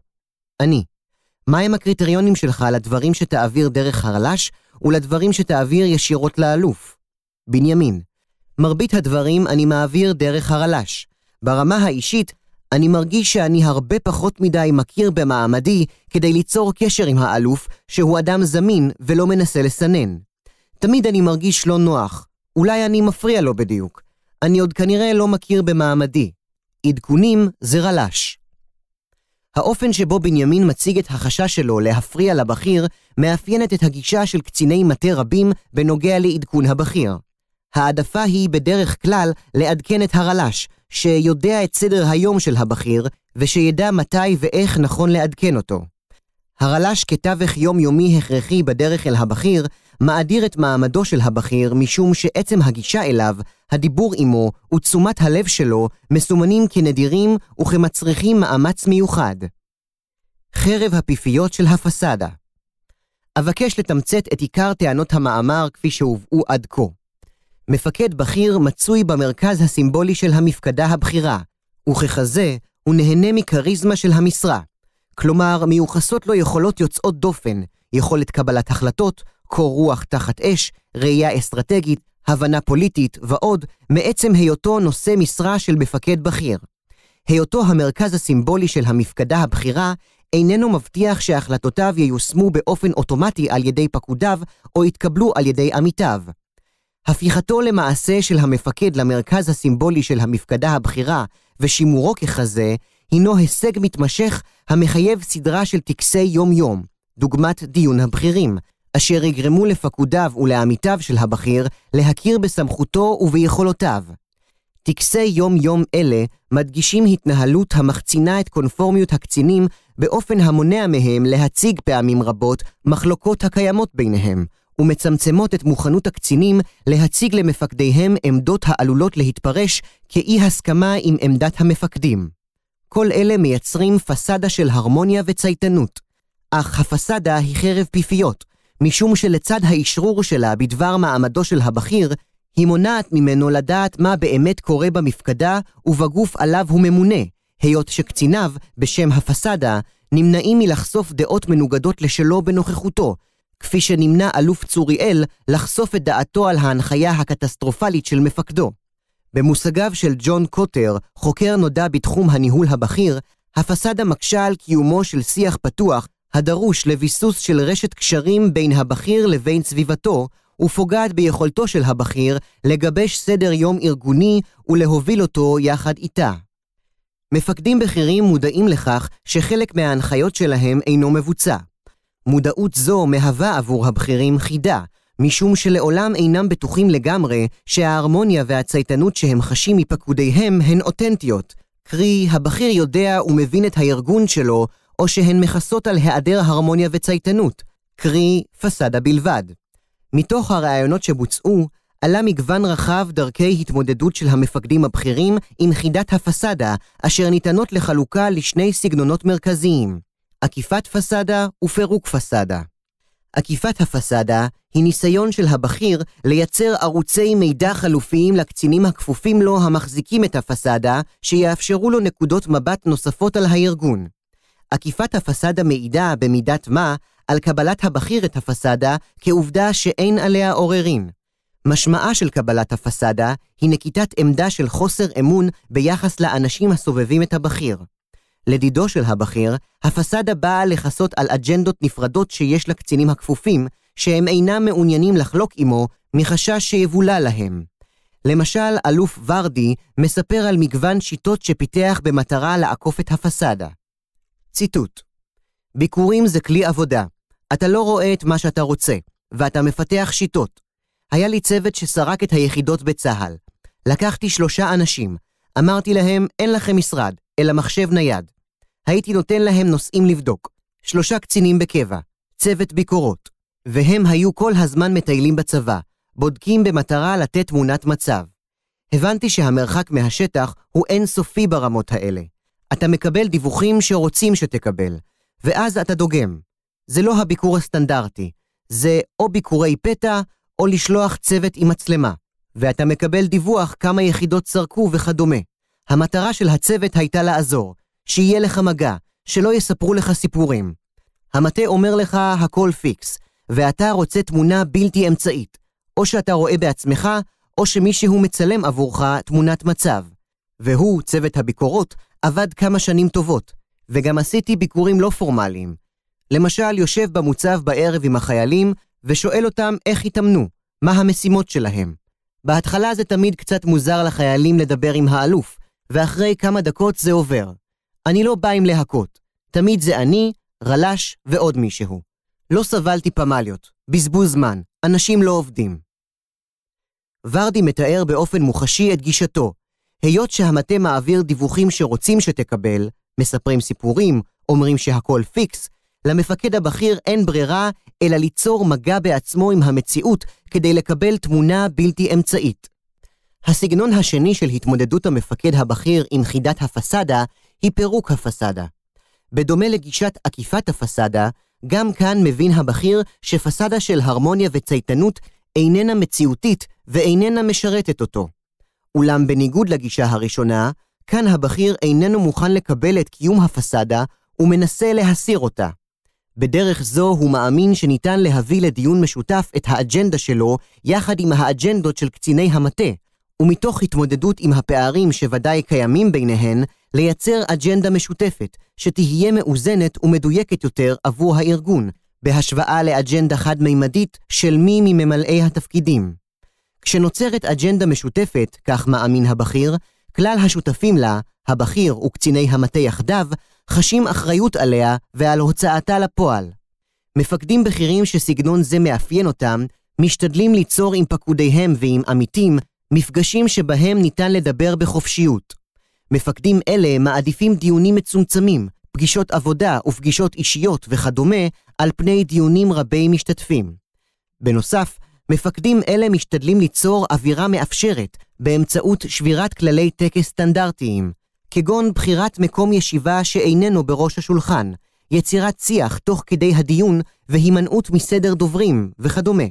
אני. מהם הקריטריונים שלך לדברים שתעביר דרך הרל"ש ולדברים שתעביר ישירות לאלוף? בנימין. מרבית הדברים אני מעביר דרך הרל"ש. ברמה האישית, אני מרגיש שאני הרבה פחות מדי מכיר במעמדי כדי ליצור קשר עם האלוף, שהוא אדם זמין ולא מנסה לסנן. תמיד אני מרגיש לא נוח, אולי אני מפריע לו בדיוק. אני עוד כנראה לא מכיר במעמדי. עדכונים זה רל"ש. האופן שבו בנימין מציג את החשש שלו להפריע לבכיר, מאפיינת את הגישה של קציני מטה רבים בנוגע לעדכון הבכיר. העדפה היא בדרך כלל לעדכן את הרל"ש, שיודע את סדר היום של הבכיר, ושידע מתי ואיך נכון לעדכן אותו. הרל"ש כתווך יומיומי הכרחי בדרך אל הבכיר, מאדיר את מעמדו של הבכיר משום שעצם הגישה אליו, הדיבור עמו ותשומת הלב שלו מסומנים כנדירים וכמצריכים מאמץ מיוחד. חרב הפיפיות של הפסאדה אבקש לתמצת את עיקר טענות המאמר כפי שהובאו עד כה. מפקד בכיר מצוי במרכז הסימבולי של המפקדה הבכירה, וככזה הוא נהנה מכריזמה של המשרה. כלומר, מיוחסות לו יכולות יוצאות דופן, יכולת קבלת החלטות, קור רוח תחת אש, ראייה אסטרטגית, הבנה פוליטית ועוד, מעצם היותו נושא משרה של מפקד בכיר. היותו המרכז הסימבולי של המפקדה הבכירה, איננו מבטיח שהחלטותיו ייושמו באופן אוטומטי על ידי פקודיו או יתקבלו על ידי עמיתיו. הפיכתו למעשה של המפקד למרכז הסימבולי של המפקדה הבכירה ושימורו ככזה, הינו הישג מתמשך המחייב סדרה של טקסי יום-יום, דוגמת דיון הבכירים, אשר יגרמו לפקודיו ולעמיתיו של הבכיר להכיר בסמכותו וביכולותיו. טקסי יום-יום אלה מדגישים התנהלות המחצינה את קונפורמיות הקצינים באופן המונע מהם להציג פעמים רבות מחלוקות הקיימות ביניהם, ומצמצמות את מוכנות הקצינים להציג למפקדיהם עמדות העלולות להתפרש כאי הסכמה עם עמדת המפקדים. כל אלה מייצרים פסאדה של הרמוניה וצייתנות. אך הפסאדה היא חרב פיפיות, משום שלצד האשרור שלה בדבר מעמדו של הבכיר, היא מונעת ממנו לדעת מה באמת קורה במפקדה ובגוף עליו הוא ממונה, היות שקציניו, בשם הפסאדה, נמנעים מלחשוף דעות מנוגדות לשלו בנוכחותו, כפי שנמנע אלוף צוריאל לחשוף את דעתו על ההנחיה הקטסטרופלית של מפקדו. במושגיו של ג'ון קוטר, חוקר נודע בתחום הניהול הבכיר, הפסאדה מקשה על קיומו של שיח פתוח הדרוש לביסוס של רשת קשרים בין הבכיר לבין סביבתו, ופוגעת ביכולתו של הבכיר לגבש סדר יום ארגוני ולהוביל אותו יחד איתה. מפקדים בכירים מודעים לכך שחלק מההנחיות שלהם אינו מבוצע. מודעות זו מהווה עבור הבכירים חידה, משום שלעולם אינם בטוחים לגמרי שההרמוניה והצייתנות שהם חשים מפקודיהם הן אותנטיות, קרי, הבכיר יודע ומבין את הארגון שלו, או שהן מכסות על היעדר הרמוניה וצייתנות, קרי, פסאדה בלבד. מתוך הראיונות שבוצעו, עלה מגוון רחב דרכי התמודדות של המפקדים הבכירים עם חידת הפסאדה, אשר ניתנות לחלוקה לשני סגנונות מרכזיים, עקיפת פסאדה ופירוק פסאדה. עקיפת הפסאדה היא ניסיון של הבכיר לייצר ערוצי מידע חלופיים לקצינים הכפופים לו המחזיקים את הפסאדה, שיאפשרו לו נקודות מבט נוספות על הארגון. עקיפת הפסאדה מעידה, במידת מה, על קבלת הבכיר את הפסאדה כעובדה שאין עליה עוררין. משמעה של קבלת הפסאדה היא נקיטת עמדה של חוסר אמון ביחס לאנשים הסובבים את הבכיר. לדידו של הבכיר, הפסאדה באה לכסות על אג'נדות נפרדות שיש לקצינים הכפופים, שהם אינם מעוניינים לחלוק עמו מחשש שיבולע להם. למשל, אלוף ורדי מספר על מגוון שיטות שפיתח במטרה לעקוף את הפסאדה. ציטוט: ביקורים זה כלי עבודה. אתה לא רואה את מה שאתה רוצה, ואתה מפתח שיטות. היה לי צוות שסרק את היחידות בצה"ל. לקחתי שלושה אנשים, אמרתי להם, אין לכם משרד, אלא מחשב נייד. הייתי נותן להם נושאים לבדוק. שלושה קצינים בקבע, צוות ביקורות, והם היו כל הזמן מטיילים בצבא, בודקים במטרה לתת תמונת מצב. הבנתי שהמרחק מהשטח הוא אינסופי ברמות האלה. אתה מקבל דיווחים שרוצים שתקבל, ואז אתה דוגם. זה לא הביקור הסטנדרטי, זה או ביקורי פתע, או לשלוח צוות עם מצלמה, ואתה מקבל דיווח כמה יחידות סרקו וכדומה. המטרה של הצוות הייתה לעזור, שיהיה לך מגע, שלא יספרו לך סיפורים. המטה אומר לך הכל פיקס, ואתה רוצה תמונה בלתי אמצעית, או שאתה רואה בעצמך, או שמישהו מצלם עבורך תמונת מצב. והוא, צוות הביקורות, עבד כמה שנים טובות, וגם עשיתי ביקורים לא פורמליים. למשל, יושב במוצב בערב עם החיילים, ושואל אותם איך התאמנו, מה המשימות שלהם. בהתחלה זה תמיד קצת מוזר לחיילים לדבר עם האלוף, ואחרי כמה דקות זה עובר. אני לא בא עם להכות. תמיד זה אני, רל"ש ועוד מישהו. לא סבלתי פמליות, בזבוז זמן, אנשים לא עובדים. ורדי מתאר באופן מוחשי את גישתו. היות שהמטה מעביר דיווחים שרוצים שתקבל, מספרים סיפורים, אומרים שהכל פיקס, למפקד הבכיר אין ברירה אלא ליצור מגע בעצמו עם המציאות כדי לקבל תמונה בלתי אמצעית. הסגנון השני של התמודדות המפקד הבכיר עם חידת הפסאדה היא פירוק הפסאדה. בדומה לגישת עקיפת הפסאדה, גם כאן מבין הבכיר שפסאדה של הרמוניה וצייתנות איננה מציאותית ואיננה משרתת אותו. אולם בניגוד לגישה הראשונה, כאן הבכיר איננו מוכן לקבל את קיום הפסאדה ומנסה להסיר אותה. בדרך זו הוא מאמין שניתן להביא לדיון משותף את האג'נדה שלו יחד עם האג'נדות של קציני המטה, ומתוך התמודדות עם הפערים שוודאי קיימים ביניהן, לייצר אג'נדה משותפת, שתהיה מאוזנת ומדויקת יותר עבור הארגון, בהשוואה לאג'נדה חד-מימדית של מי מממלאי התפקידים. כשנוצרת אג'נדה משותפת, כך מאמין הבכיר, כלל השותפים לה, הבכיר וקציני המטה יחדיו, חשים אחריות עליה ועל הוצאתה לפועל. מפקדים בכירים שסגנון זה מאפיין אותם, משתדלים ליצור עם פקודיהם ועם עמיתים מפגשים שבהם ניתן לדבר בחופשיות. מפקדים אלה מעדיפים דיונים מצומצמים, פגישות עבודה ופגישות אישיות וכדומה, על פני דיונים רבי משתתפים. בנוסף, מפקדים אלה משתדלים ליצור אווירה מאפשרת באמצעות שבירת כללי טקס סטנדרטיים, כגון בחירת מקום ישיבה שאיננו בראש השולחן, יצירת שיח תוך כדי הדיון והימנעות מסדר דוברים וכדומה.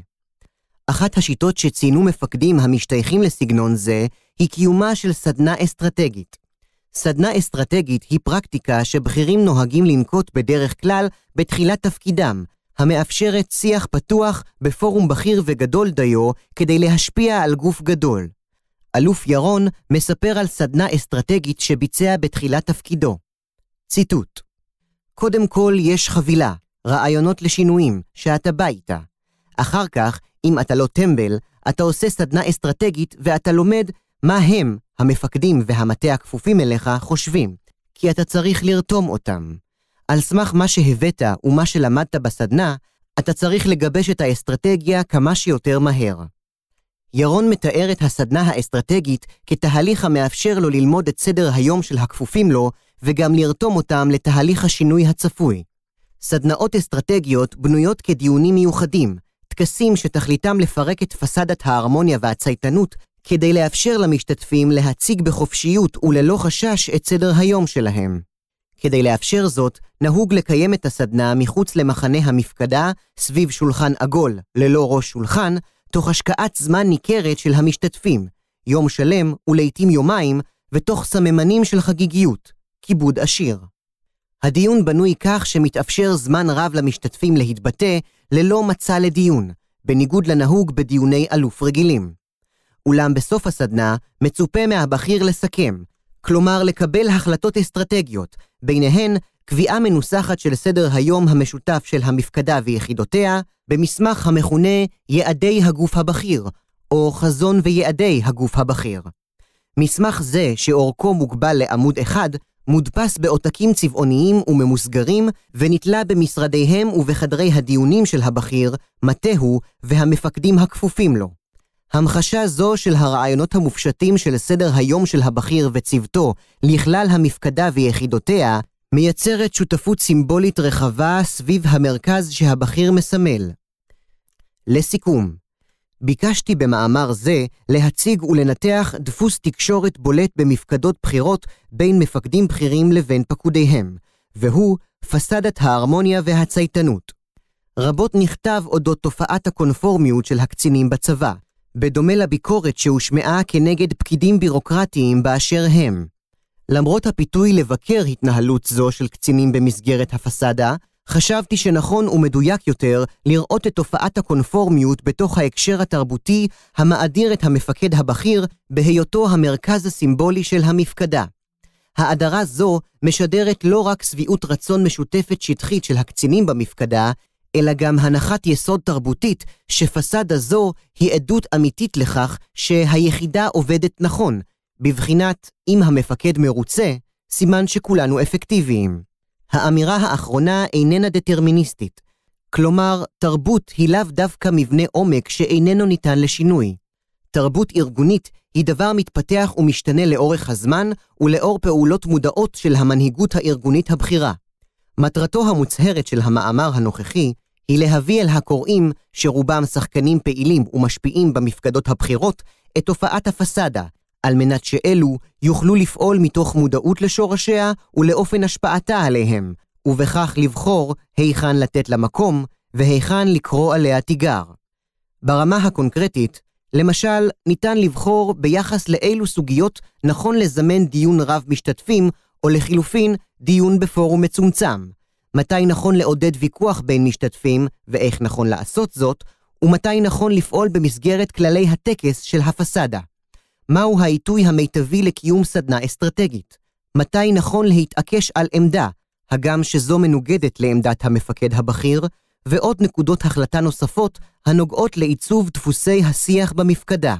אחת השיטות שציינו מפקדים המשתייכים לסגנון זה היא קיומה של סדנה אסטרטגית. סדנה אסטרטגית היא פרקטיקה שבכירים נוהגים לנקוט בדרך כלל בתחילת תפקידם, המאפשרת שיח פתוח בפורום בכיר וגדול דיו כדי להשפיע על גוף גדול. אלוף ירון מספר על סדנה אסטרטגית שביצע בתחילת תפקידו. ציטוט: קודם כל יש חבילה, רעיונות לשינויים, שאתה בא איתה. אחר כך, אם אתה לא טמבל, אתה עושה סדנה אסטרטגית ואתה לומד מה הם, המפקדים והמטה הכפופים אליך, חושבים, כי אתה צריך לרתום אותם. על סמך מה שהבאת ומה שלמדת בסדנה, אתה צריך לגבש את האסטרטגיה כמה שיותר מהר. ירון מתאר את הסדנה האסטרטגית כתהליך המאפשר לו ללמוד את סדר היום של הכפופים לו, וגם לרתום אותם לתהליך השינוי הצפוי. סדנאות אסטרטגיות בנויות כדיונים מיוחדים, טקסים שתכליתם לפרק את פסאדת ההרמוניה והצייתנות, כדי לאפשר למשתתפים להציג בחופשיות וללא חשש את סדר היום שלהם. כדי לאפשר זאת, נהוג לקיים את הסדנה מחוץ למחנה המפקדה, סביב שולחן עגול, ללא ראש שולחן, תוך השקעת זמן ניכרת של המשתתפים, יום שלם ולעיתים יומיים, ותוך סממנים של חגיגיות, כיבוד עשיר. הדיון בנוי כך שמתאפשר זמן רב למשתתפים להתבטא ללא מצע לדיון, בניגוד לנהוג בדיוני אלוף רגילים. אולם בסוף הסדנה מצופה מהבכיר לסכם, כלומר לקבל החלטות אסטרטגיות, ביניהן קביעה מנוסחת של סדר היום המשותף של המפקדה ויחידותיה, במסמך המכונה יעדי הגוף הבכיר, או חזון ויעדי הגוף הבכיר. מסמך זה, שאורכו מוגבל לעמוד אחד, מודפס בעותקים צבעוניים וממוסגרים, ונתלה במשרדיהם ובחדרי הדיונים של הבכיר, מטהו והמפקדים הכפופים לו. המחשה זו של הרעיונות המופשטים של סדר היום של הבכיר וצוותו לכלל המפקדה ויחידותיה, מייצרת שותפות סימבולית רחבה סביב המרכז שהבכיר מסמל. לסיכום, ביקשתי במאמר זה להציג ולנתח דפוס תקשורת בולט במפקדות בחירות בין מפקדים בכירים לבין פקודיהם, והוא פסאדת ההרמוניה והצייתנות. רבות נכתב אודות תופעת הקונפורמיות של הקצינים בצבא, בדומה לביקורת שהושמעה כנגד פקידים בירוקרטיים באשר הם. למרות הפיתוי לבקר התנהלות זו של קצינים במסגרת הפסאדה, חשבתי שנכון ומדויק יותר לראות את תופעת הקונפורמיות בתוך ההקשר התרבותי המאדיר את המפקד הבכיר בהיותו המרכז הסימבולי של המפקדה. האדרה זו משדרת לא רק שביעות רצון משותפת שטחית של הקצינים במפקדה, אלא גם הנחת יסוד תרבותית שפסאדה זו היא עדות אמיתית לכך שהיחידה עובדת נכון, בבחינת אם המפקד מרוצה, סימן שכולנו אפקטיביים. האמירה האחרונה איננה דטרמיניסטית, כלומר, תרבות היא לאו דווקא מבנה עומק שאיננו ניתן לשינוי. תרבות ארגונית היא דבר מתפתח ומשתנה לאורך הזמן ולאור פעולות מודעות של המנהיגות הארגונית הבכירה. מטרתו המוצהרת של המאמר הנוכחי היא להביא אל הקוראים, שרובם שחקנים פעילים ומשפיעים במפקדות הבכירות, את תופעת הפסאדה, על מנת שאלו יוכלו לפעול מתוך מודעות לשורשיה ולאופן השפעתה עליהם, ובכך לבחור היכן לתת לה מקום והיכן לקרוא עליה תיגר. ברמה הקונקרטית, למשל, ניתן לבחור ביחס לאילו סוגיות נכון לזמן דיון רב משתתפים, או לחילופין, דיון בפורום מצומצם. מתי נכון לעודד ויכוח בין משתתפים, ואיך נכון לעשות זאת, ומתי נכון לפעול במסגרת כללי הטקס של הפסאדה. מהו העיתוי המיטבי לקיום סדנה אסטרטגית? מתי נכון להתעקש על עמדה, הגם שזו מנוגדת לעמדת המפקד הבכיר, ועוד נקודות החלטה נוספות הנוגעות לעיצוב דפוסי השיח במפקדה.